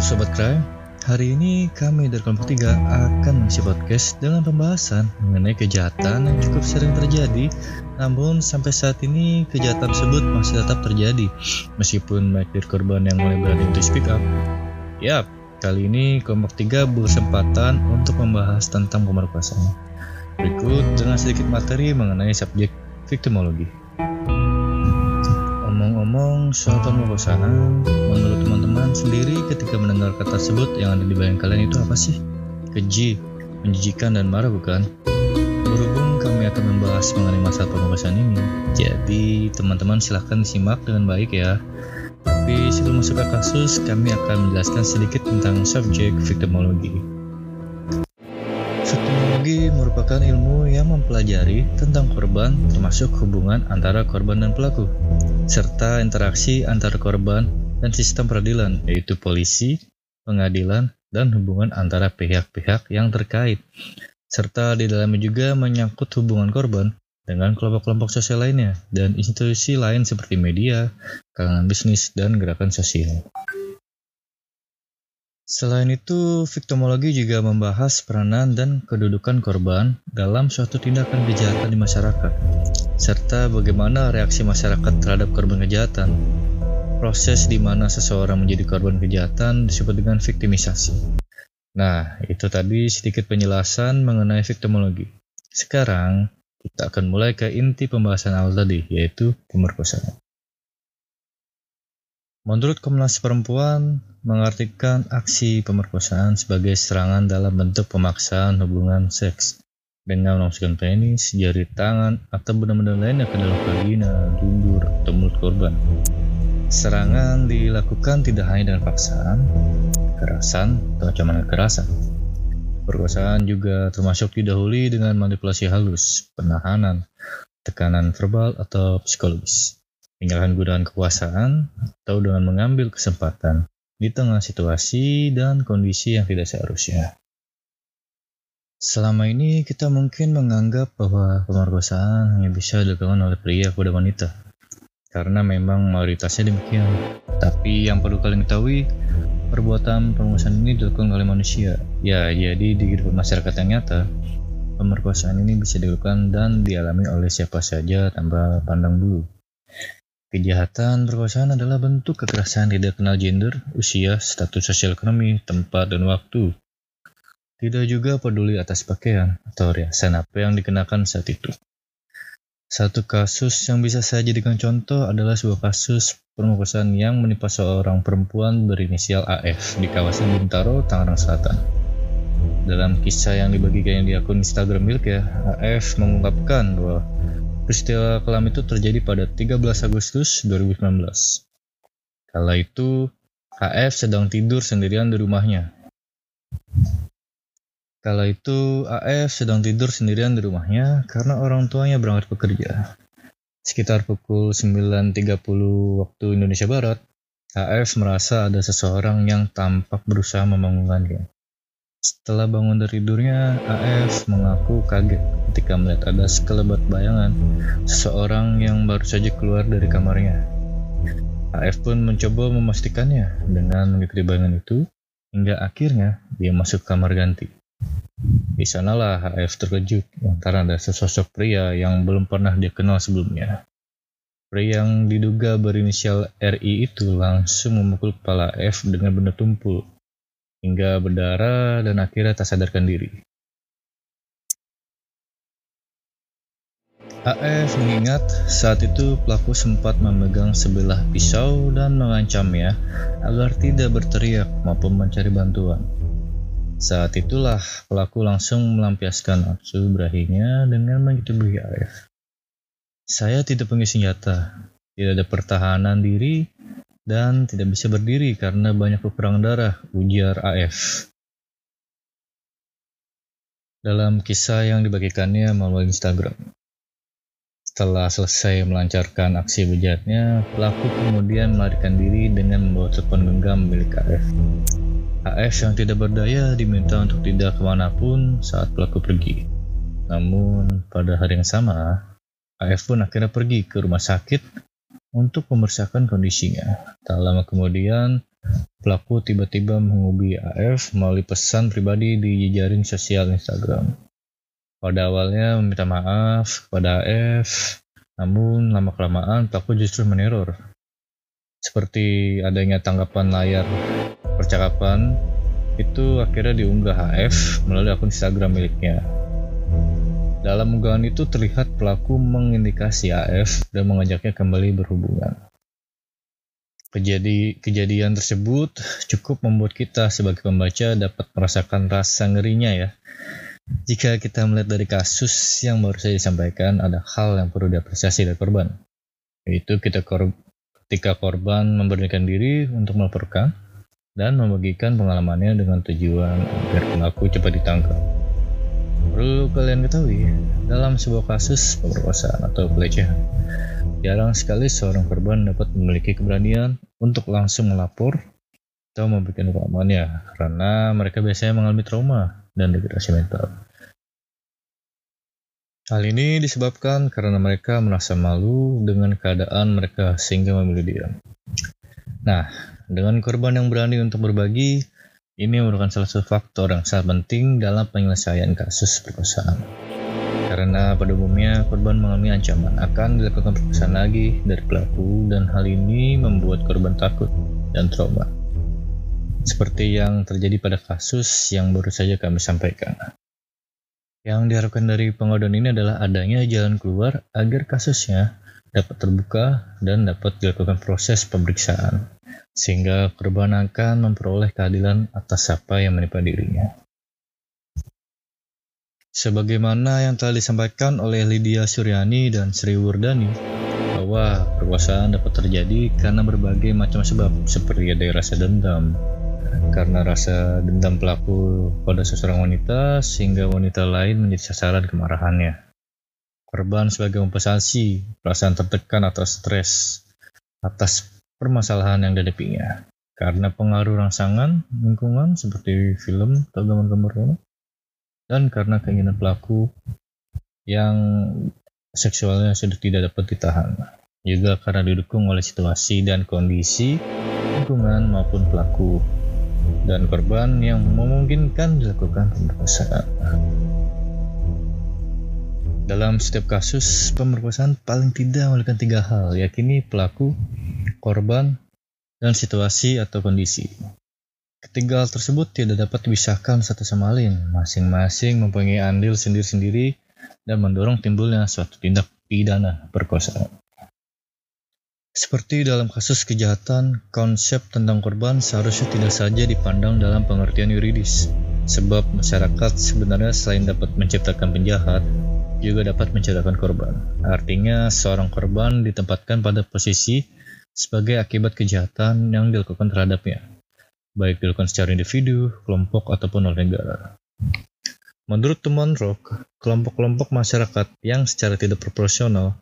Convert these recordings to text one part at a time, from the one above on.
Sobat Crime, hari ini kami dari kelompok 3 akan mengisi podcast dengan pembahasan mengenai kejahatan yang cukup sering terjadi namun sampai saat ini kejahatan tersebut masih tetap terjadi meskipun dari korban yang mulai berani untuk speak up. Yap, kali ini kelompok 3 berkesempatan untuk membahas tentang pemerkosaan. Berikut dengan sedikit materi mengenai subjek victimologi. Omong-omong soal pemerkosaan, teman-teman sendiri ketika mendengar kata tersebut yang ada di bayang kalian itu apa sih? Keji, menjijikan dan marah bukan? Berhubung kami akan membahas mengenai masalah pemerkosaan ini, jadi teman-teman silahkan disimak dengan baik ya. Tapi sebelum masuk ke kasus, kami akan menjelaskan sedikit tentang subjek victimologi. Victimologi merupakan ilmu yang mempelajari tentang korban termasuk hubungan antara korban dan pelaku, serta interaksi antara korban dan sistem peradilan yaitu polisi, pengadilan, dan hubungan antara pihak-pihak yang terkait. Serta di dalamnya juga menyangkut hubungan korban dengan kelompok-kelompok sosial lainnya dan institusi lain seperti media, kalangan bisnis, dan gerakan sosial. Selain itu, victimologi juga membahas peranan dan kedudukan korban dalam suatu tindakan kejahatan di masyarakat, serta bagaimana reaksi masyarakat terhadap korban kejahatan. Proses di mana seseorang menjadi korban kejahatan disebut dengan viktimisasi. Nah, itu tadi sedikit penjelasan mengenai victimologi. Sekarang, kita akan mulai ke inti pembahasan awal tadi, yaitu pemerkosaan. Menurut Komnas Perempuan, mengartikan aksi pemerkosaan sebagai serangan dalam bentuk pemaksaan hubungan seks dengan memasukkan penis, jari tangan, atau benda-benda lainnya ke dalam vagina, dubur, atau mulut korban. Serangan dilakukan tidak hanya dengan paksaan, kekerasan, atau ancaman kekerasan. Perkosaan juga termasuk didahului dengan manipulasi halus, penahanan, tekanan verbal, atau psikologis tinggalkan godaan kekuasaan atau dengan mengambil kesempatan di tengah situasi dan kondisi yang tidak seharusnya. Selama ini kita mungkin menganggap bahwa pemerkosaan hanya bisa dilakukan oleh pria kepada wanita. Karena memang mayoritasnya demikian. Tapi yang perlu kalian ketahui, perbuatan pemerkosaan ini dilakukan oleh manusia. Ya, jadi di kehidupan masyarakat yang nyata, pemerkosaan ini bisa dilakukan dan dialami oleh siapa saja tanpa pandang bulu. Kejahatan perkosaan adalah bentuk kekerasan tidak kenal gender, usia, status sosial ekonomi, tempat, dan waktu. Tidak juga peduli atas pakaian atau riasan apa yang dikenakan saat itu. Satu kasus yang bisa saya jadikan contoh adalah sebuah kasus pemerkosaan yang menimpa seorang perempuan berinisial AF di kawasan Bintaro, Tangerang Selatan. Dalam kisah yang dibagikan di akun Instagram miliknya, AF mengungkapkan bahwa Peristiwa kelam itu terjadi pada 13 Agustus 2019. Kala itu, AF sedang tidur sendirian di rumahnya. Kala itu, AF sedang tidur sendirian di rumahnya karena orang tuanya berangkat bekerja. Sekitar pukul 9.30 waktu Indonesia Barat, AF merasa ada seseorang yang tampak berusaha membangunkannya. Setelah bangun dari tidurnya, AF mengaku kaget ketika melihat ada sekelebat bayangan seseorang yang baru saja keluar dari kamarnya. AF pun mencoba memastikannya dengan mengikuti bayangan itu hingga akhirnya dia masuk kamar ganti. Di sanalah AF terkejut lantaran ada sesosok pria yang belum pernah dia kenal sebelumnya. Pria yang diduga berinisial RI itu langsung memukul kepala AF dengan benda tumpul hingga berdarah dan akhirnya tak sadarkan diri. AF mengingat saat itu pelaku sempat memegang sebilah pisau dan mengancamnya agar tidak berteriak maupun mencari bantuan. Saat itulah pelaku langsung melampiaskan nafsu berahinya dengan menyetubuhi AF. Saya tidak punya senjata, tidak ada pertahanan diri, dan tidak bisa berdiri karena banyak kekurangan darah, ujar AF. Dalam kisah yang dibagikannya melalui Instagram. Setelah selesai melancarkan aksi bejatnya, pelaku kemudian melarikan diri dengan membawa telepon genggam milik AF. AF yang tidak berdaya diminta untuk tidak ke mana pun saat pelaku pergi. Namun, pada hari yang sama, AF pun akhirnya pergi ke rumah sakit untuk memeriksakan kondisinya. Tak lama kemudian, pelaku tiba-tiba menghubungi AF melalui pesan pribadi di jejaring sosial Instagram. Pada awalnya meminta maaf kepada AF, namun lama-kelamaan pelaku justru meneror. Seperti adanya tanggapan layar percakapan, itu akhirnya diunggah AF melalui akun Instagram miliknya. Dalam unggahan itu terlihat pelaku mengindikasi AF dan mengajaknya kembali berhubungan. Kejadi, kejadian tersebut cukup membuat kita sebagai pembaca dapat merasakan rasa ngerinya ya. Jika kita melihat dari kasus yang baru saja disampaikan, ada hal yang perlu diapresiasi dari korban. Yaitu kita kor ketika korban memberanikan diri untuk melaporkan dan membagikan pengalamannya dengan tujuan agar pelaku cepat ditangkap. Perlu kalian ketahui, dalam sebuah kasus pemerkosaan atau pelecehan, Jarang sekali seorang korban dapat memiliki keberanian untuk langsung melapor atau memberikan pengalamannya karena mereka biasanya mengalami trauma dan degradasi mental. Hal ini disebabkan karena mereka merasa malu dengan keadaan mereka sehingga memilih diam. Nah, dengan korban yang berani untuk berbagi, ini merupakan salah satu faktor yang sangat penting dalam penyelesaian kasus perkosaan karena pada umumnya korban mengalami ancaman akan dilakukan perkosaan lagi dari pelaku dan hal ini membuat korban takut dan trauma. Seperti yang terjadi pada kasus yang baru saja kami sampaikan. Yang diharapkan dari pengaduan ini adalah adanya jalan keluar agar kasusnya dapat terbuka dan dapat dilakukan proses pemeriksaan, sehingga korban akan memperoleh keadilan atas apa yang menimpa dirinya. Sebagaimana yang telah disampaikan oleh Lydia Suryani dan Sri Wurdani, bahwa perkosaan dapat terjadi karena berbagai macam sebab, seperti ada rasa dendam, karena rasa dendam pelaku pada seseorang wanita sehingga wanita lain menjadi sasaran kemarahannya. Korban sebagai kompensasi perasaan tertekan atau stres atas permasalahan yang dihadapinya karena pengaruh rangsangan lingkungan seperti film atau gambar-gambar dan karena keinginan pelaku yang seksualnya sudah tidak dapat ditahan. Juga karena didukung oleh situasi dan kondisi lingkungan maupun pelaku dan korban yang memungkinkan dilakukan pemerkosaan. Dalam setiap kasus pemerkosaan paling tidak memiliki tiga hal, yakini pelaku, korban, dan situasi atau kondisi. Ketiga hal tersebut tidak dapat dipisahkan satu sama lain, masing-masing mempunyai andil sendiri-sendiri dan mendorong timbulnya suatu tindak pidana perkosaan. Seperti dalam kasus kejahatan, konsep tentang korban seharusnya tidak saja dipandang dalam pengertian yuridis, sebab masyarakat sebenarnya selain dapat menciptakan penjahat, juga dapat menciptakan korban. Artinya, seorang korban ditempatkan pada posisi sebagai akibat kejahatan yang dilakukan terhadapnya baik dilakukan secara individu, kelompok, ataupun oleh negara. Menurut temuan Rock, kelompok-kelompok masyarakat yang secara tidak proporsional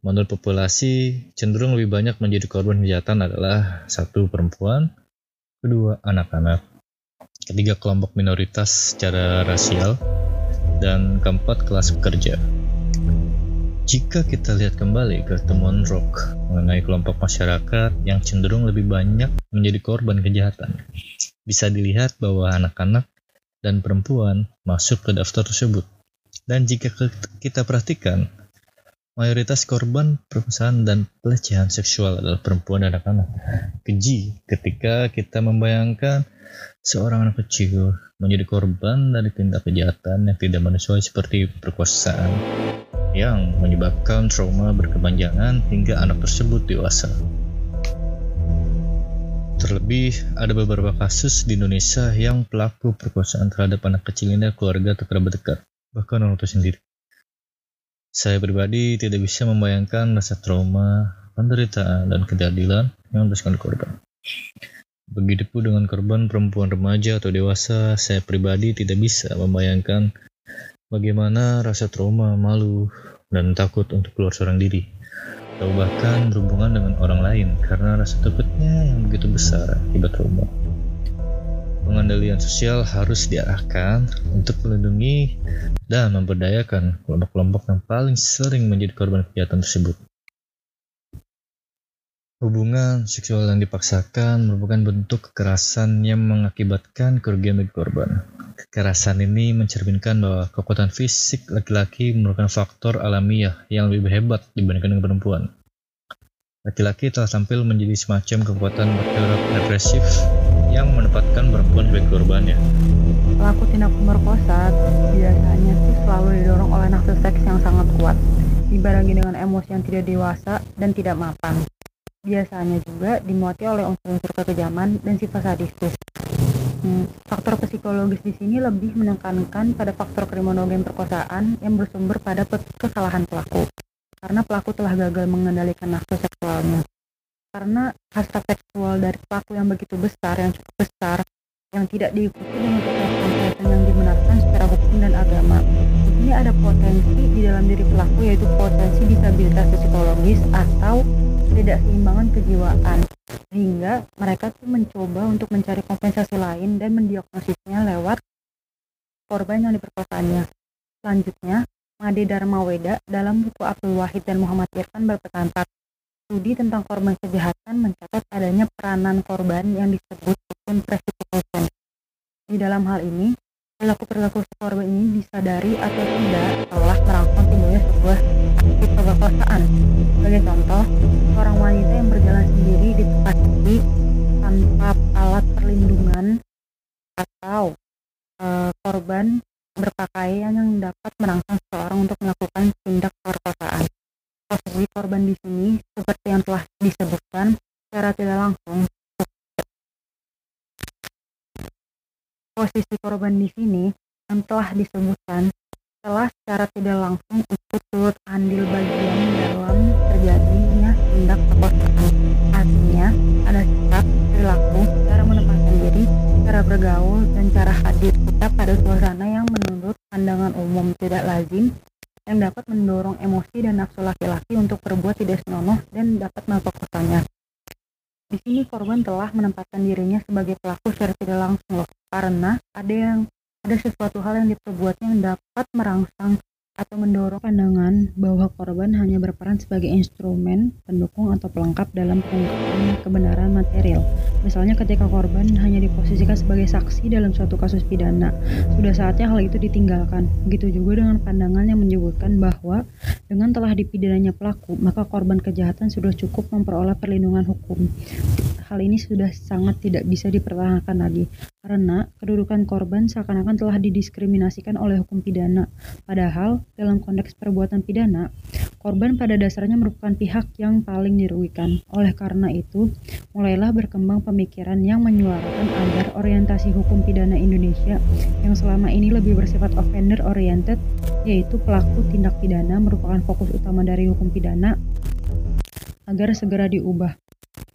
menurut populasi cenderung lebih banyak menjadi korban kejahatan adalah satu perempuan, kedua anak-anak, ketiga kelompok minoritas secara rasial, dan keempat kelas pekerja. Jika kita lihat kembali ke temuan Rock mengenai kelompok masyarakat yang cenderung lebih banyak menjadi korban kejahatan, bisa dilihat bahwa anak-anak dan perempuan masuk ke daftar tersebut. Dan jika kita perhatikan, mayoritas korban perkosaan dan pelecehan seksual adalah perempuan dan anak-anak. Keji ketika kita membayangkan seorang anak kecil menjadi korban dari tindak kejahatan yang tidak manusiawi seperti perkosaan, yang menyebabkan trauma berkepanjangan hingga anak tersebut dewasa. Terlebih, ada beberapa kasus di Indonesia yang pelaku perkosaan terhadap anak kecil ini keluarga atau kerabat dekat, bahkan orang tua sendiri. Saya pribadi tidak bisa membayangkan rasa trauma, penderitaan, dan ketidakadilan yang dirasakan korban. Begitupun dengan korban perempuan remaja atau dewasa, saya pribadi tidak bisa membayangkan Bagaimana rasa trauma, malu, dan takut untuk keluar seorang diri, atau bahkan berhubungan dengan orang lain karena rasa takutnya yang begitu besar akibat trauma. Pengendalian sosial harus diarahkan untuk melindungi dan memberdayakan kelompok-kelompok yang paling sering menjadi korban kejahatan tersebut. Hubungan seksual yang dipaksakan merupakan bentuk kekerasan yang mengakibatkan kerugian bagi korban. Kekerasan ini mencerminkan bahwa kekuatan fisik laki-laki merupakan faktor alamiah yang lebih hebat dibandingkan dengan perempuan. Laki-laki telah tampil menjadi semacam kekuatan bergerak represif yang menempatkan perempuan sebagai korbannya. Pelaku tindak pemerkosa biasanya sih selalu didorong oleh nafsu seks yang sangat kuat, dibarengi dengan emosi yang tidak dewasa dan tidak mapan biasanya juga dimuati oleh unsur-unsur kekejaman dan sifat sadistis. Hmm, faktor psikologis di sini lebih menekankan pada faktor kriminogen perkosaan yang bersumber pada kesalahan pelaku, karena pelaku telah gagal mengendalikan nafsu seksualnya. Karena hasrat seksual dari pelaku yang begitu besar, yang cukup besar, yang tidak diikuti dengan kekerasan yang dibenarkan secara hukum dan agama. Di sini ada potensi di dalam diri pelaku yaitu potensi disabilitas psikologis atau tidak seimbangan kejiwaan sehingga mereka tuh mencoba untuk mencari kompensasi lain dan mendiagnosisnya lewat korban yang diperkosanya. Selanjutnya, Made Dharma Weda dalam buku Abdul Wahid dan Muhammad Irfan berpendapat studi tentang korban kejahatan mencatat adanya peranan korban yang disebut hukum precipitation. Di dalam hal ini, perilaku-perilaku korban ini disadari atau tidak telah merangsang timbulnya sebuah aktif. Sebagai contoh, seorang wanita yang berjalan sendiri di tempat sepi tanpa alat perlindungan atau e, korban berpakaian yang dapat merangsang seseorang untuk melakukan tindak pemerkosaan. Posisi korban di sini seperti yang telah disebutkan secara tidak langsung posisi korban di sini yang telah disebutkan telah secara tidak langsung ikut turut andil bagian dalam terjadinya tindak perkosaan. Artinya, ada sikap, perilaku, cara menempatkan diri, cara bergaul, dan cara hadir kita pada suasana yang menurut pandangan umum tidak lazim yang dapat mendorong emosi dan nafsu laki-laki untuk berbuat tidak senonoh dan dapat memperkosanya. Di sini korban telah menempatkan dirinya sebagai pelaku secara tidak langsung loh, karena ada yang ada sesuatu hal yang diperbuatnya yang dapat merangsang atau mendorong pandangan bahwa korban hanya berperan sebagai instrumen, pendukung, atau pelengkap dalam pengungkapan kebenaran material. Misalnya ketika korban hanya diposisikan sebagai saksi dalam suatu kasus pidana, sudah saatnya hal itu ditinggalkan. Begitu juga dengan pandangan yang menyebutkan bahwa dengan telah dipidananya pelaku, maka korban kejahatan sudah cukup memperoleh perlindungan hukum hal ini sudah sangat tidak bisa dipertahankan lagi karena kedudukan korban seakan-akan telah didiskriminasikan oleh hukum pidana. Padahal dalam konteks perbuatan pidana, korban pada dasarnya merupakan pihak yang paling dirugikan. Oleh karena itu, mulailah berkembang pemikiran yang menyuarakan agar orientasi hukum pidana Indonesia yang selama ini lebih bersifat offender oriented, yaitu pelaku tindak pidana merupakan fokus utama dari hukum pidana agar segera diubah.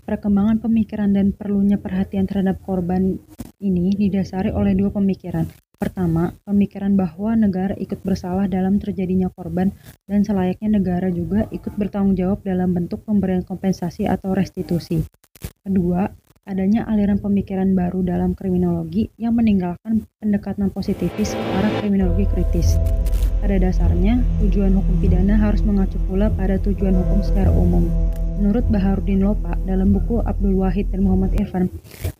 Perkembangan pemikiran dan perlunya perhatian terhadap korban ini didasari oleh dua pemikiran. Pertama, pemikiran bahwa negara ikut bersalah dalam terjadinya korban dan selayaknya negara juga ikut bertanggung jawab dalam bentuk pemberian kompensasi atau restitusi. Kedua, adanya aliran pemikiran baru dalam kriminologi yang meninggalkan pendekatan positifis ke arah kriminologi kritis. Pada dasarnya, tujuan hukum pidana harus mengacu pula pada tujuan hukum secara umum. Menurut Baharudin Lopa dalam buku Abdul Wahid dan Muhammad Irfan,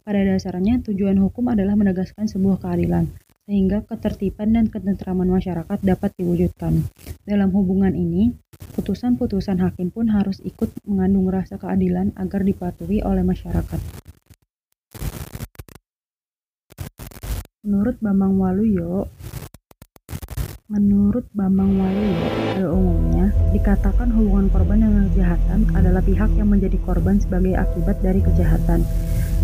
pada dasarnya tujuan hukum adalah menegaskan sebuah keadilan, sehingga ketertiban dan ketentraman masyarakat dapat diwujudkan. Dalam hubungan ini, putusan-putusan hakim pun harus ikut mengandung rasa keadilan agar dipatuhi oleh masyarakat. Menurut Bambang Waluyo, Menurut Bambang Waluyo, pada umumnya dikatakan hubungan korban dengan kejahatan adalah pihak yang menjadi korban sebagai akibat dari kejahatan.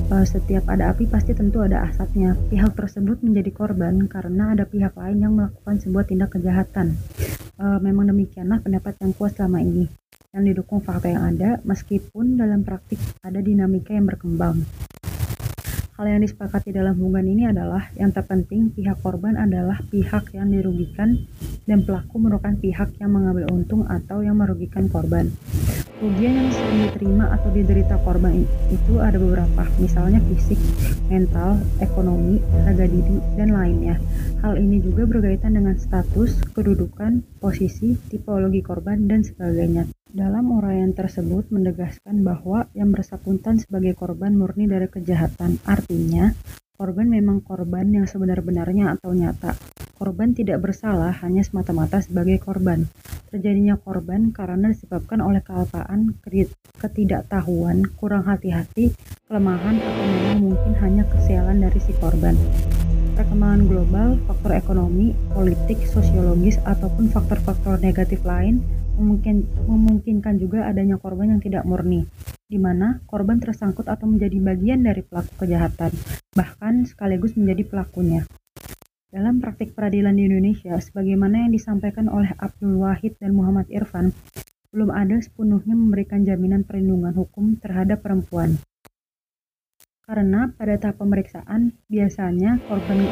Eh, setiap ada api pasti tentu ada asapnya. Pihak tersebut menjadi korban karena ada pihak lain yang melakukan sebuah tindak kejahatan. Eh, memang demikianlah pendapat yang kuat selama ini, yang didukung fakta yang ada, meskipun dalam praktik ada dinamika yang berkembang. Hal yang disepakati dalam hubungan ini adalah yang terpenting pihak korban adalah pihak yang dirugikan dan pelaku merupakan pihak yang mengambil untung atau yang merugikan korban. Kerugian yang sering diterima atau diderita korban itu ada beberapa, misalnya fisik, mental, ekonomi, harga diri, dan lainnya. Hal ini juga berkaitan dengan status, kedudukan, posisi, tipologi korban, dan sebagainya. Dalam uraian tersebut menegaskan bahwa yang bersangkutan sebagai korban murni dari kejahatan, artinya korban memang korban yang sebenar-benarnya atau nyata. Korban tidak bersalah hanya semata-mata sebagai korban. Terjadinya korban karena disebabkan oleh kealpaan, ketidaktahuan, kurang hati-hati, kelemahan, atau memang mungkin hanya kesialan dari si korban. Perkembangan global, faktor ekonomi, politik, sosiologis, ataupun faktor-faktor negatif lain memungkin, memungkinkan juga adanya korban yang tidak murni, di mana korban tersangkut atau menjadi bagian dari pelaku kejahatan, bahkan sekaligus menjadi pelakunya. Dalam praktik peradilan di Indonesia, sebagaimana yang disampaikan oleh Abdul Wahid dan Muhammad Irfan, belum ada sepenuhnya memberikan jaminan perlindungan hukum terhadap perempuan. Karena pada tahap pemeriksaan, biasanya korban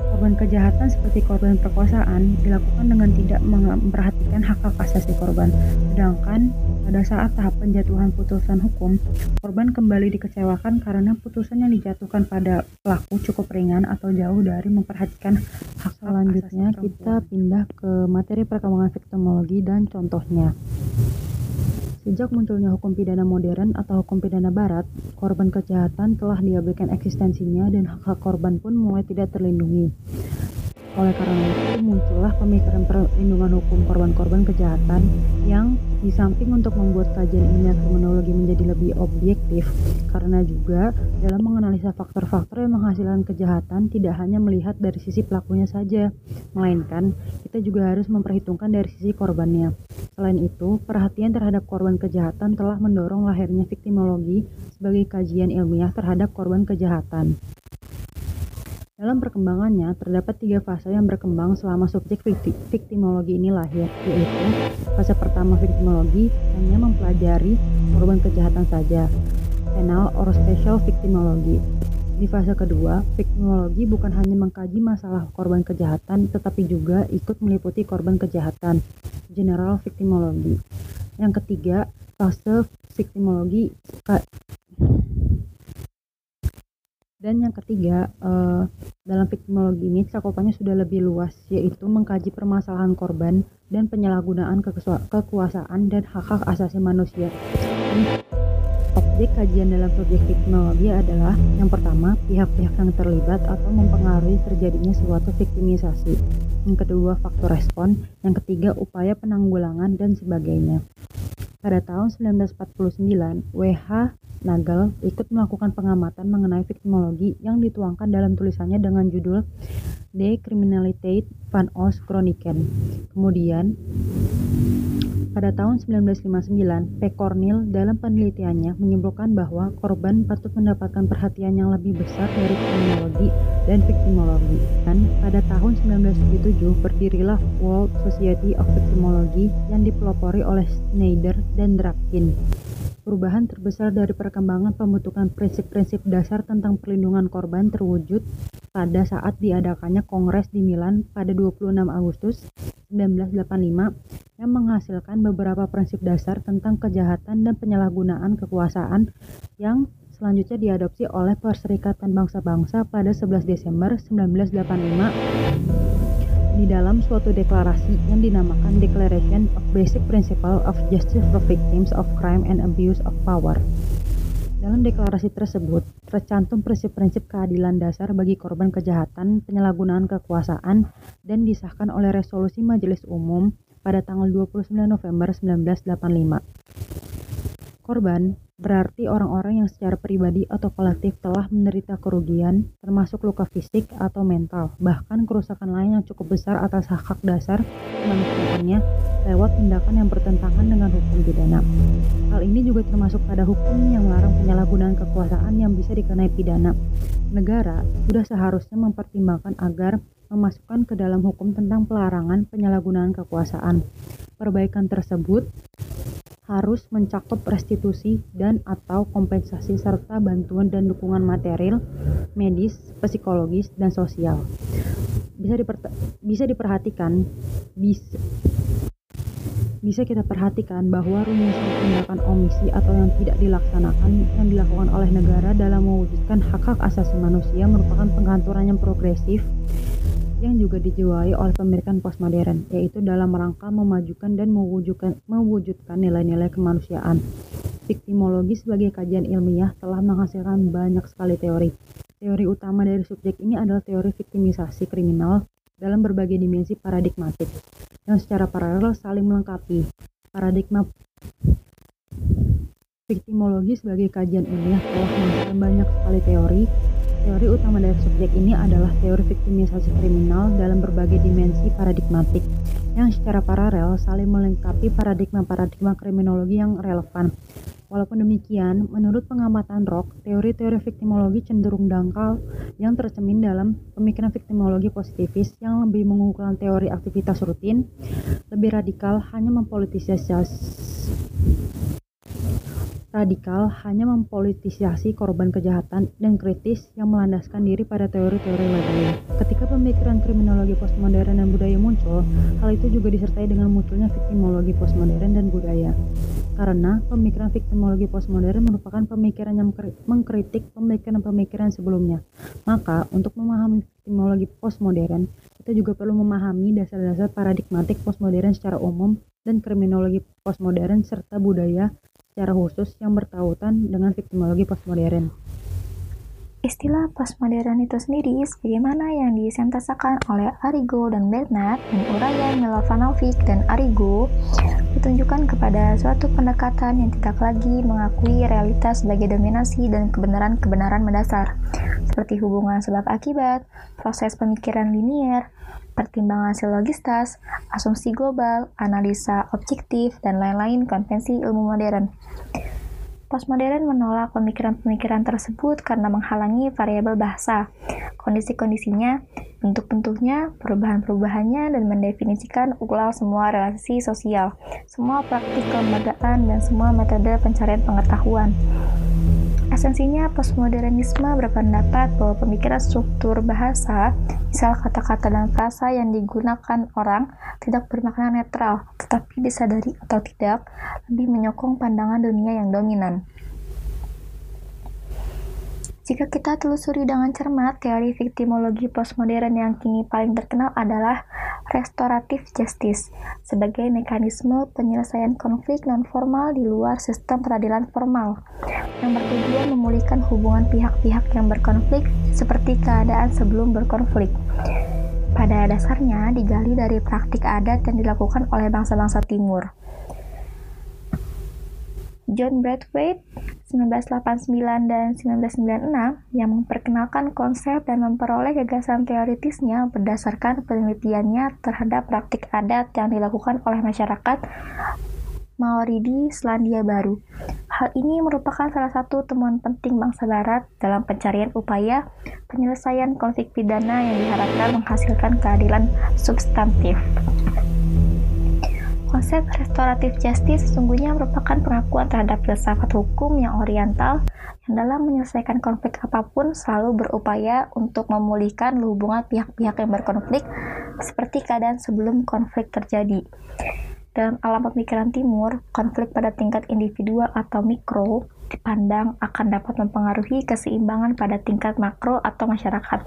korban kejahatan seperti korban perkosaan dilakukan dengan tidak memperhatikan hak-hak asasi korban. Sedangkan pada saat tahap penjatuhan putusan hukum, korban kembali dikecewakan karena putusan yang dijatuhkan pada pelaku cukup ringan atau jauh dari memperhatikan hak selanjutnya kita pindah ke materi perkembangan victimologi dan contohnya. Sejak munculnya hukum pidana modern atau hukum pidana barat, korban kejahatan telah diabaikan eksistensinya dan hak-hak korban pun mulai tidak terlindungi. Oleh karena itu, muncullah pemikiran perlindungan hukum korban-korban kejahatan yang di samping untuk membuat kajian ilmiah kriminologi menjadi lebih objektif, karena juga dalam menganalisa faktor-faktor yang menghasilkan kejahatan tidak hanya melihat dari sisi pelakunya saja, melainkan kita juga harus memperhitungkan dari sisi korbannya. Selain itu, perhatian terhadap korban kejahatan telah mendorong lahirnya victimologi sebagai kajian ilmiah terhadap korban kejahatan. Dalam perkembangannya, terdapat tiga fase yang berkembang selama subjek victimologi ini lahir, yaitu fase pertama victimologi hanya mempelajari korban kejahatan saja, penal or special victimologi. Di fase kedua, victimologi bukan hanya mengkaji masalah korban kejahatan, tetapi juga ikut meliputi korban kejahatan, general victimologi. Yang ketiga, fase victimologi dan yang ketiga, uh, dalam victimologi ini cakupannya sudah lebih luas, yaitu mengkaji permasalahan korban dan penyalahgunaan kekuasaan dan hak-hak asasi manusia. Objek kajian dalam subjek victimologi adalah yang pertama, pihak-pihak yang terlibat atau mempengaruhi terjadinya suatu viktimisasi. Yang kedua, faktor respon. Yang ketiga, upaya penanggulangan dan sebagainya. Pada tahun 1949, W.H. Nagel ikut melakukan pengamatan mengenai victimologi yang dituangkan dalam tulisannya dengan judul Decriminaliteit van Os Chroniken. Kemudian, pada tahun 1959, P. Cornell dalam penelitiannya menyimpulkan bahwa korban patut mendapatkan perhatian yang lebih besar dari kriminologi dan victimologi. Dan pada tahun 1977 berdirilah World Society of Victimology yang dipelopori oleh Schneider dan Drakin. Perubahan terbesar dari perkembangan pembentukan prinsip-prinsip dasar tentang perlindungan korban terwujud pada saat diadakannya Kongres di Milan pada 26 Agustus 1985 yang menghasilkan beberapa prinsip dasar tentang kejahatan dan penyalahgunaan kekuasaan yang selanjutnya diadopsi oleh Perserikatan Bangsa-Bangsa pada 11 Desember 1985 di dalam suatu deklarasi yang dinamakan Declaration of Basic Principle of Justice for Victims of Crime and Abuse of Power. Dalam deklarasi tersebut, tercantum prinsip-prinsip keadilan dasar bagi korban kejahatan, penyalahgunaan kekuasaan, dan disahkan oleh resolusi Majelis Umum pada tanggal 29 November 1985. Korban berarti orang-orang yang secara pribadi atau kolektif telah menderita kerugian, termasuk luka fisik atau mental, bahkan kerusakan lain yang cukup besar atas hak-hak dasar kemanusiaannya lewat tindakan yang bertentangan dengan hukum pidana. Hal ini juga termasuk pada hukum yang melarang penyalahgunaan kekuasaan yang bisa dikenai pidana. Negara sudah seharusnya mempertimbangkan agar memasukkan ke dalam hukum tentang pelarangan penyalahgunaan kekuasaan. Perbaikan tersebut harus mencakup restitusi dan atau kompensasi serta bantuan dan dukungan material, medis, psikologis, dan sosial. Bisa bisa diperhatikan bisa bisa kita perhatikan bahwa rumusan tindakan omisi atau yang tidak dilaksanakan yang dilakukan oleh negara dalam mewujudkan hak-hak asasi manusia merupakan pengaturan yang progresif yang juga dijiwai oleh pemikiran postmodern, yaitu dalam rangka memajukan dan mewujudkan, mewujudkan nilai-nilai kemanusiaan. Viktimologi sebagai kajian ilmiah telah menghasilkan banyak sekali teori. Teori utama dari subjek ini adalah teori viktimisasi kriminal dalam berbagai dimensi paradigmatik yang secara paralel saling melengkapi. Paradigma viktimologi sebagai kajian ilmiah telah menghasilkan banyak sekali teori. Teori utama dari subjek ini adalah teori viktimisasi kriminal dalam berbagai dimensi paradigmatik yang secara paralel saling melengkapi paradigma-paradigma kriminologi yang relevan. Walaupun demikian, menurut pengamatan Rock, teori-teori viktimologi cenderung dangkal yang tercemin dalam pemikiran viktimologi positivis yang lebih mengunggulkan teori aktivitas rutin, lebih radikal hanya mempolitisasi radikal hanya mempolitisasi korban kejahatan dan kritis yang melandaskan diri pada teori-teori lain. Ketika pemikiran kriminologi postmodern dan budaya muncul, hal itu juga disertai dengan munculnya viktimologi postmodern dan budaya. Karena pemikiran viktimologi postmodern merupakan pemikiran yang mengkritik pemikiran-pemikiran sebelumnya. Maka, untuk memahami viktimologi postmodern, kita juga perlu memahami dasar-dasar paradigmatik postmodern secara umum dan kriminologi postmodern serta budaya secara khusus yang bertautan dengan viktimologi postmodern. Istilah postmodern itu sendiri sebagaimana yang disentasakan oleh Arrigo dan Bernard dan uraian Milovanovic dan Arrigo ditunjukkan kepada suatu pendekatan yang tidak lagi mengakui realitas sebagai dominasi dan kebenaran-kebenaran mendasar seperti hubungan sebab akibat, proses pemikiran linier, pertimbangan silogistas, asumsi global, analisa objektif, dan lain-lain konvensi ilmu modern. Postmodern menolak pemikiran-pemikiran tersebut karena menghalangi variabel bahasa, kondisi-kondisinya, bentuk-bentuknya, perubahan-perubahannya, dan mendefinisikan ulang semua relasi sosial, semua praktik kelembagaan, dan semua metode pencarian pengetahuan. Esensinya, postmodernisme berpendapat bahwa pemikiran struktur bahasa, misal kata-kata dan frasa yang digunakan orang, tidak bermakna netral, tetapi disadari atau tidak, lebih menyokong pandangan dunia yang dominan. Jika kita telusuri dengan cermat, teori viktimologi postmodern yang kini paling terkenal adalah restoratif justice sebagai mekanisme penyelesaian konflik non-formal di luar sistem peradilan formal yang bertujuan memulihkan hubungan pihak-pihak yang berkonflik seperti keadaan sebelum berkonflik. Pada dasarnya digali dari praktik adat yang dilakukan oleh bangsa-bangsa timur. John Braithwaite 1989 dan 1996 yang memperkenalkan konsep dan memperoleh gagasan teoritisnya berdasarkan penelitiannya terhadap praktik adat yang dilakukan oleh masyarakat Maori di Selandia Baru. Hal ini merupakan salah satu temuan penting bangsa barat dalam pencarian upaya penyelesaian konflik pidana yang diharapkan menghasilkan keadilan substantif. Konsep restoratif justice sesungguhnya merupakan pengakuan terhadap filsafat hukum yang oriental yang dalam menyelesaikan konflik apa pun selalu berupaya untuk memulihkan hubungan pihak-pihak yang berkonflik seperti keadaan sebelum konflik terjadi. Dalam alam pemikiran timur, konflik pada tingkat individual atau mikro dipandang akan dapat mempengaruhi keseimbangan pada tingkat makro atau masyarakat,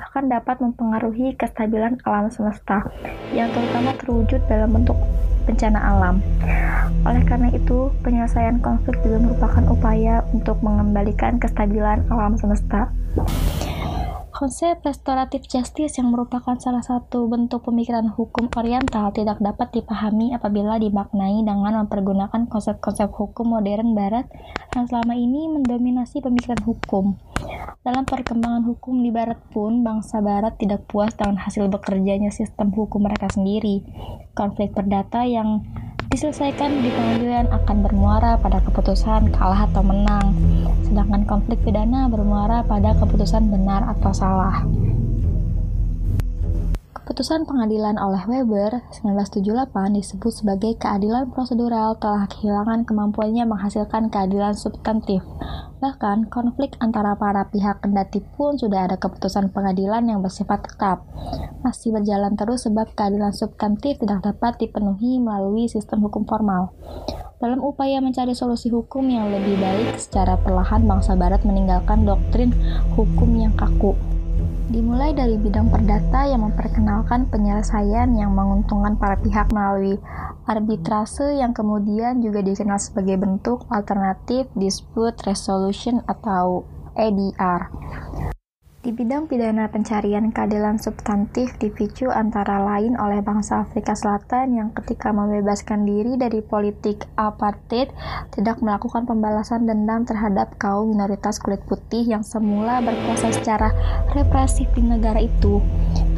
bahkan dapat mempengaruhi kestabilan alam semesta, yang terutama terwujud dalam bentuk bencana alam. Oleh karena itu, penyelesaian konflik juga merupakan upaya untuk mengembalikan kestabilan alam semesta. Konsep restoratif justice yang merupakan salah satu bentuk pemikiran hukum oriental tidak dapat dipahami apabila dimaknai dengan mempergunakan konsep-konsep hukum modern barat yang selama ini mendominasi pemikiran hukum. Dalam perkembangan hukum di barat pun, bangsa barat tidak puas dengan hasil bekerjanya sistem hukum mereka sendiri. Konflik perdata yang diselesaikan di pengadilan akan bermuara pada keputusan kalah atau menang, sedangkan konflik pidana bermuara pada keputusan benar atau salah. Keputusan pengadilan oleh Weber 1978 disebut sebagai keadilan prosedural telah kehilangan kemampuannya menghasilkan keadilan substantif. Bahkan, konflik antara para pihak kendati pun sudah ada keputusan pengadilan yang bersifat tetap. Masih berjalan terus sebab keadilan substantif tidak dapat dipenuhi melalui sistem hukum formal. Dalam upaya mencari solusi hukum yang lebih baik, secara perlahan bangsa barat meninggalkan doktrin hukum yang kaku. Dimulai dari bidang perdata yang memperkenalkan penyelesaian yang menguntungkan para pihak melalui arbitrase yang kemudian juga dikenal sebagai bentuk alternatif dispute resolution atau ADR. Di bidang pidana pencarian keadilan substantif dipicu antara lain oleh bangsa Afrika Selatan yang ketika membebaskan diri dari politik apartheid tidak melakukan pembalasan dendam terhadap kaum minoritas kulit putih yang semula berkuasa secara represif di negara itu.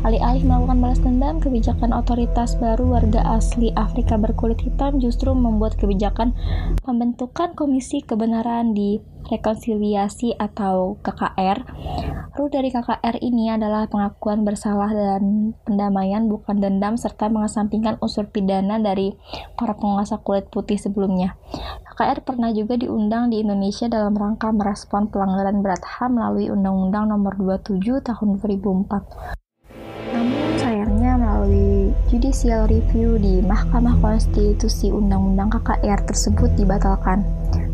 Alih-alih melakukan balas dendam, kebijakan otoritas baru warga asli Afrika berkulit hitam justru membuat kebijakan pembentukan Komisi Kebenaran di rekonsiliasi atau KKR. Rule dari KKR ini adalah pengakuan bersalah dan pendamaian bukan dendam serta mengesampingkan unsur pidana dari para penguasa kulit putih sebelumnya. KKR pernah juga diundang di Indonesia dalam rangka merespon pelanggaran berat HAM melalui Undang-Undang Nomor 27 Tahun 2004. Judicial review di Mahkamah Konstitusi Undang-Undang KKR tersebut dibatalkan.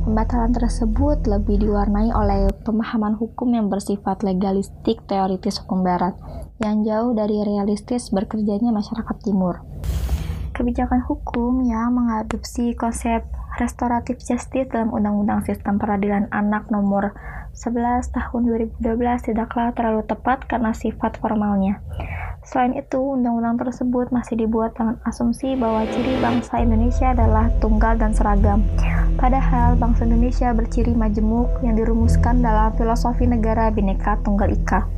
Pembatalan tersebut lebih diwarnai oleh pemahaman hukum yang bersifat legalistik teoritis hukum barat, yang jauh dari realistis bekerjanya masyarakat timur. Kebijakan hukum yang mengadopsi konsep restoratif justice dalam Undang-Undang Sistem Peradilan Anak Nomor 11 Tahun 2012 tidaklah terlalu tepat karena sifat formalnya. Selain itu, undang-undang tersebut masih dibuat dengan asumsi bahwa ciri bangsa Indonesia adalah tunggal dan seragam. Padahal bangsa Indonesia berciri majemuk yang dirumuskan dalam filosofi negara Bhinneka Tunggal Ika.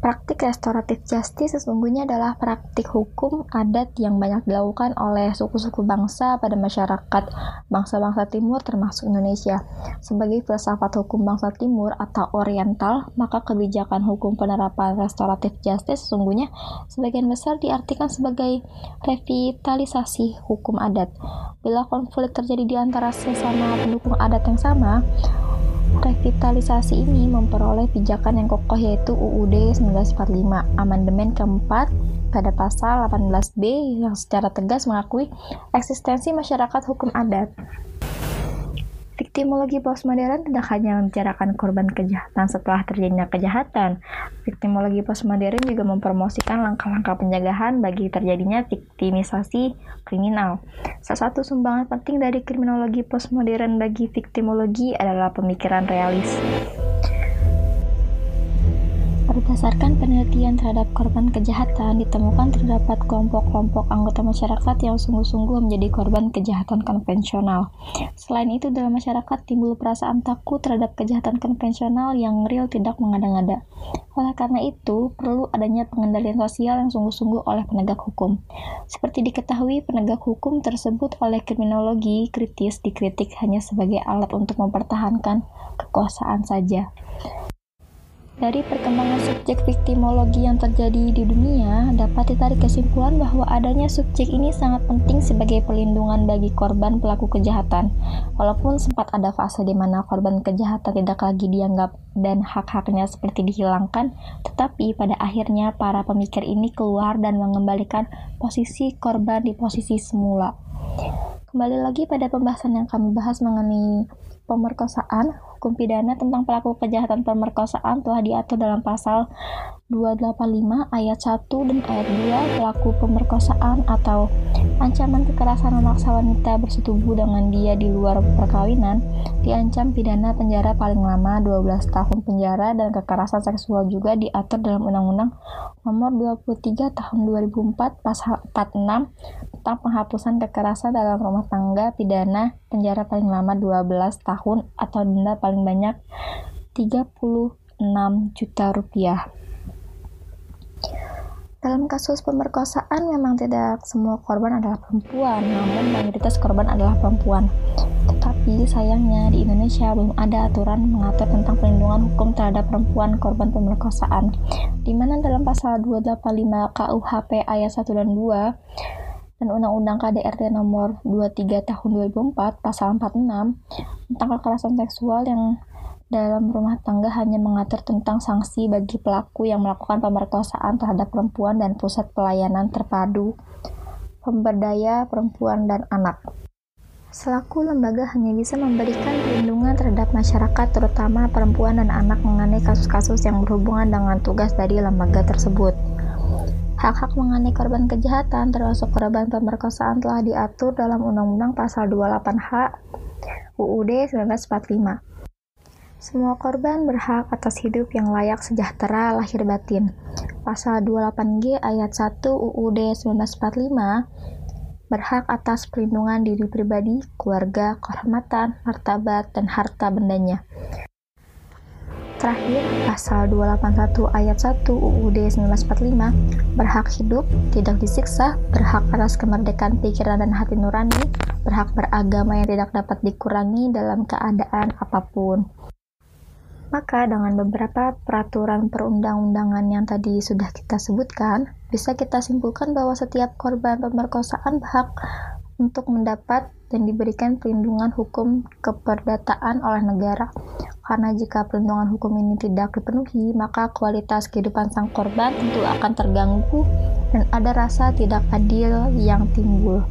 Praktik restoratif justice sesungguhnya adalah praktik hukum adat yang banyak dilakukan oleh suku-suku bangsa pada masyarakat bangsa-bangsa timur termasuk Indonesia. Sebagai filsafat hukum bangsa timur atau oriental, maka kebijakan hukum penerapan restoratif justice sesungguhnya sebagian besar diartikan sebagai revitalisasi hukum adat. Bila konflik terjadi di antara sesama pendukung adat yang sama, Revitalisasi ini memperoleh pijakan yang kokoh yaitu UUD 1945, amandemen keempat pada pasal 18B yang secara tegas mengakui eksistensi masyarakat hukum adat. Viktimologi postmodern tidak hanya membicarakan korban kejahatan setelah terjadinya kejahatan. Viktimologi postmodern juga mempromosikan langkah-langkah pencegahan bagi terjadinya viktimisasi kriminal. Salah satu sumbangan penting dari kriminologi postmodern bagi viktimologi adalah pemikiran realis. Berdasarkan penelitian terhadap korban kejahatan, ditemukan terdapat kelompok-kelompok anggota masyarakat yang sungguh-sungguh menjadi korban kejahatan konvensional. Selain itu, dalam masyarakat timbul perasaan takut terhadap kejahatan konvensional yang real tidak mengada-ngada. Oleh karena itu, perlu adanya pengendalian sosial yang sungguh-sungguh oleh penegak hukum. Seperti diketahui, penegak hukum tersebut oleh kriminologi kritis dikritik hanya sebagai alat untuk mempertahankan kekuasaan saja. Dari perkembangan subjek viktimologi yang terjadi di dunia, dapat ditarik kesimpulan bahwa adanya subjek ini sangat penting sebagai pelindungan bagi korban pelaku kejahatan. Walaupun sempat ada fase di mana korban kejahatan tidak lagi dianggap dan hak-haknya seperti dihilangkan, tetapi pada akhirnya para pemikir ini keluar dan mengembalikan posisi korban di posisi semula. Kembali lagi pada pembahasan yang kami bahas mengenai pemerkosaan, hukum pidana tentang pelaku kejahatan pemerkosaan telah diatur dalam pasal 285 ayat 1 dan ayat 2 pelaku pemerkosaan atau ancaman kekerasan memaksa wanita bersetubuh dengan dia di luar perkawinan diancam pidana penjara paling lama 12 tahun penjara dan kekerasan seksual juga diatur dalam Undang-Undang Nomor 23 Tahun 2004 Pasal 46 tentang penghapusan kekerasan dalam rumah tangga pidana penjara paling lama 12 tahun atau denda paling banyak 36 juta rupiah. Dalam kasus pemerkosaan memang tidak semua korban adalah perempuan, namun mayoritas korban adalah perempuan. Tetapi sayangnya di Indonesia belum ada aturan mengatur tentang perlindungan hukum terhadap perempuan korban pemerkosaan, di mana dalam pasal 285 KUHP ayat 1 dan 2 dan Undang-Undang KDRT nomor 23 tahun 2004 pasal 46 tentang kekerasan seksual yang dalam rumah tangga hanya mengatur tentang sanksi bagi pelaku yang melakukan pemerkosaan terhadap perempuan dan pusat pelayanan terpadu pemberdaya perempuan dan anak. Selaku lembaga hanya bisa memberikan perlindungan terhadap masyarakat terutama perempuan dan anak mengenai kasus-kasus yang berhubungan dengan tugas dari lembaga tersebut. Hak-hak mengenai korban kejahatan termasuk korban pemerkosaan telah diatur dalam Undang-Undang Pasal 28H UUD 1945. Semua korban berhak atas hidup yang layak sejahtera lahir batin. Pasal 28G ayat 1 UUD 1945 berhak atas perlindungan diri pribadi, keluarga, kehormatan, martabat, dan harta bendanya. Terakhir, pasal 281 ayat 1 UUD 1945 berhak hidup, tidak disiksa, berhak atas kemerdekaan pikiran dan hati nurani, berhak beragama yang tidak dapat dikurangi dalam keadaan apa pun. Maka dengan beberapa peraturan perundang-undangan yang tadi sudah kita sebutkan, bisa kita simpulkan bahwa setiap korban pemerkosaan berhak untuk mendapat dan diberikan perlindungan hukum keperdataan oleh negara. Karena jika perlindungan hukum ini tidak dipenuhi, maka kualitas kehidupan sang korban tentu akan terganggu dan ada rasa tidak adil yang timbul.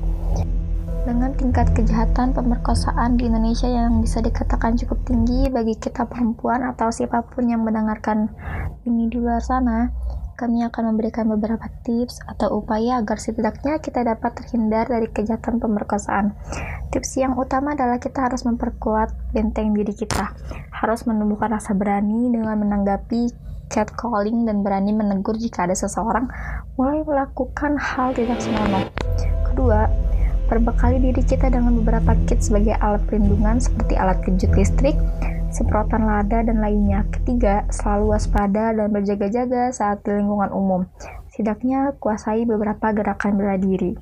Dengan tingkat kejahatan pemerkosaan di Indonesia yang bisa dikatakan cukup tinggi bagi kita perempuan atau siapa pun yang mendengarkan ini di luar sana, kami akan memberikan beberapa tips atau upaya agar setidaknya kita dapat terhindar dari kejahatan pemerkosaan. Tips yang utama adalah kita harus memperkuat benteng diri kita, harus menumbuhkan rasa berani dengan menanggapi catcalling dan berani menegur jika ada seseorang mulai melakukan hal tidak senonoh. Kedua, Berbekali diri kita dengan beberapa kit sebagai alat perlindungan seperti alat kejut listrik, semprotan lada, dan lainnya. Ketiga, selalu waspada dan berjaga-jaga saat di lingkungan umum. Setidaknya kuasai beberapa gerakan bela diri.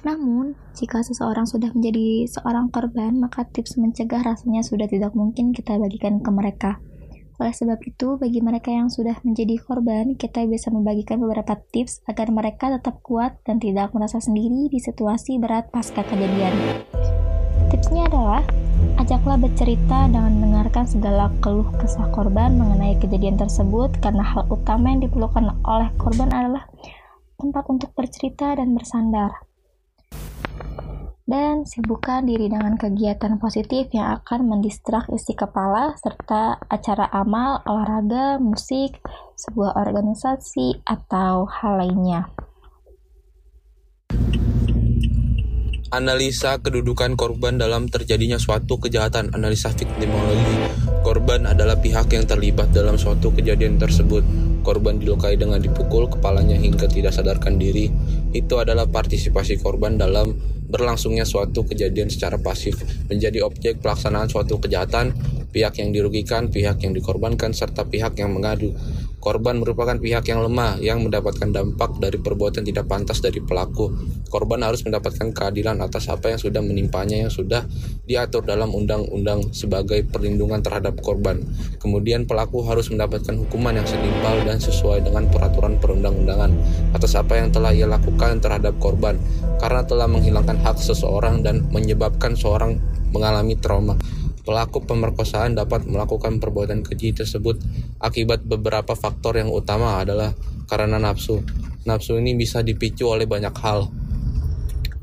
Namun, jika seseorang sudah menjadi seorang korban, maka tips mencegah rasanya sudah tidak mungkin kita bagikan ke mereka. Oleh sebab itu, bagi mereka yang sudah menjadi korban, kita bisa membagikan beberapa tips agar mereka tetap kuat dan tidak merasa sendiri di situasi berat pasca kejadian. Tipsnya adalah, ajaklah bercerita dengan mendengarkan segala keluh kesah korban mengenai kejadian tersebut karena hal utama yang diperlukan oleh korban adalah tempat untuk bercerita dan bersandar dan sibukkan diri dengan kegiatan positif yang akan mendistrak isi kepala serta acara amal, olahraga, musik, sebuah organisasi, atau hal lainnya. Analisa kedudukan korban dalam terjadinya suatu kejahatan. Analisa victimologi. Korban adalah pihak yang terlibat dalam suatu kejadian tersebut. Korban dilukai dengan dipukul kepalanya hingga tidak sadarkan diri. Itu adalah partisipasi korban dalam berlangsungnya suatu kejadian secara pasif menjadi objek pelaksanaan suatu kejahatan, pihak yang dirugikan, pihak yang dikorbankan, serta pihak yang mengadu. Korban merupakan pihak yang lemah yang mendapatkan dampak dari perbuatan tidak pantas dari pelaku. Korban harus mendapatkan keadilan atas apa yang sudah menimpanya yang sudah diatur dalam undang-undang sebagai perlindungan terhadap korban. Kemudian pelaku harus mendapatkan hukuman yang setimpal dan sesuai dengan peraturan perundang-undangan atas apa yang telah ia lakukan terhadap korban karena telah menghilangkan hak seseorang dan menyebabkan seorang mengalami trauma. Pelaku pemerkosaan dapat melakukan perbuatan keji tersebut akibat beberapa faktor yang utama adalah karena nafsu. Nafsu ini bisa dipicu oleh banyak hal.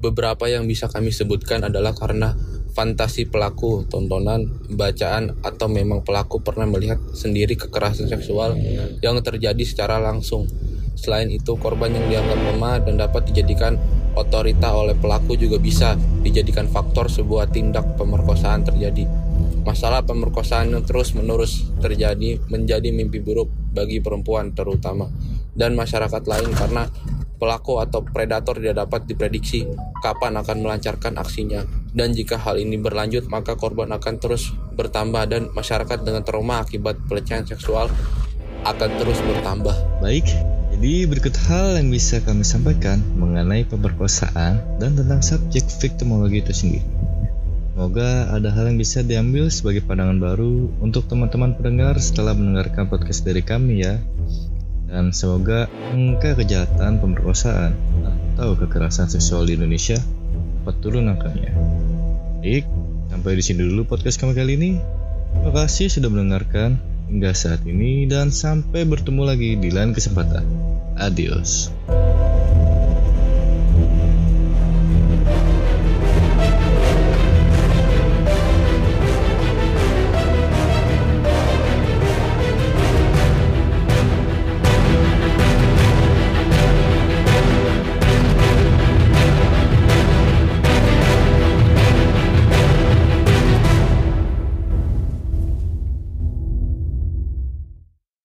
Beberapa yang bisa kami sebutkan adalah karena fantasi pelaku, tontonan, bacaan, atau memang pelaku pernah melihat sendiri kekerasan seksual yang terjadi secara langsung. Selain itu, korban yang dianggap lemah dan dapat dijadikan otorita oleh pelaku juga bisa dijadikan faktor sebuah tindak pemerkosaan terjadi. Masalah pemerkosaan yang terus-menerus terjadi menjadi mimpi buruk bagi perempuan terutama dan masyarakat lain karena pelaku atau predator tidak dapat diprediksi kapan akan melancarkan aksinya. Dan jika hal ini berlanjut, maka korban akan terus bertambah dan masyarakat dengan trauma akibat pelecehan seksual akan terus bertambah. Baik, jadi berikut hal yang bisa kami sampaikan mengenai pemerkosaan dan tentang subjek victimologi itu sendiri. Semoga ada hal yang bisa diambil sebagai pandangan baru untuk teman-teman pendengar setelah mendengarkan podcast dari kami ya. Dan semoga angka kejahatan pemerkosaan atau kekerasan seksual di Indonesia dapat turun angkanya. Baik, sampai di sini dulu podcast kami kali ini. Terima kasih sudah mendengarkan hingga saat ini dan sampai bertemu lagi di lain kesempatan. Adios.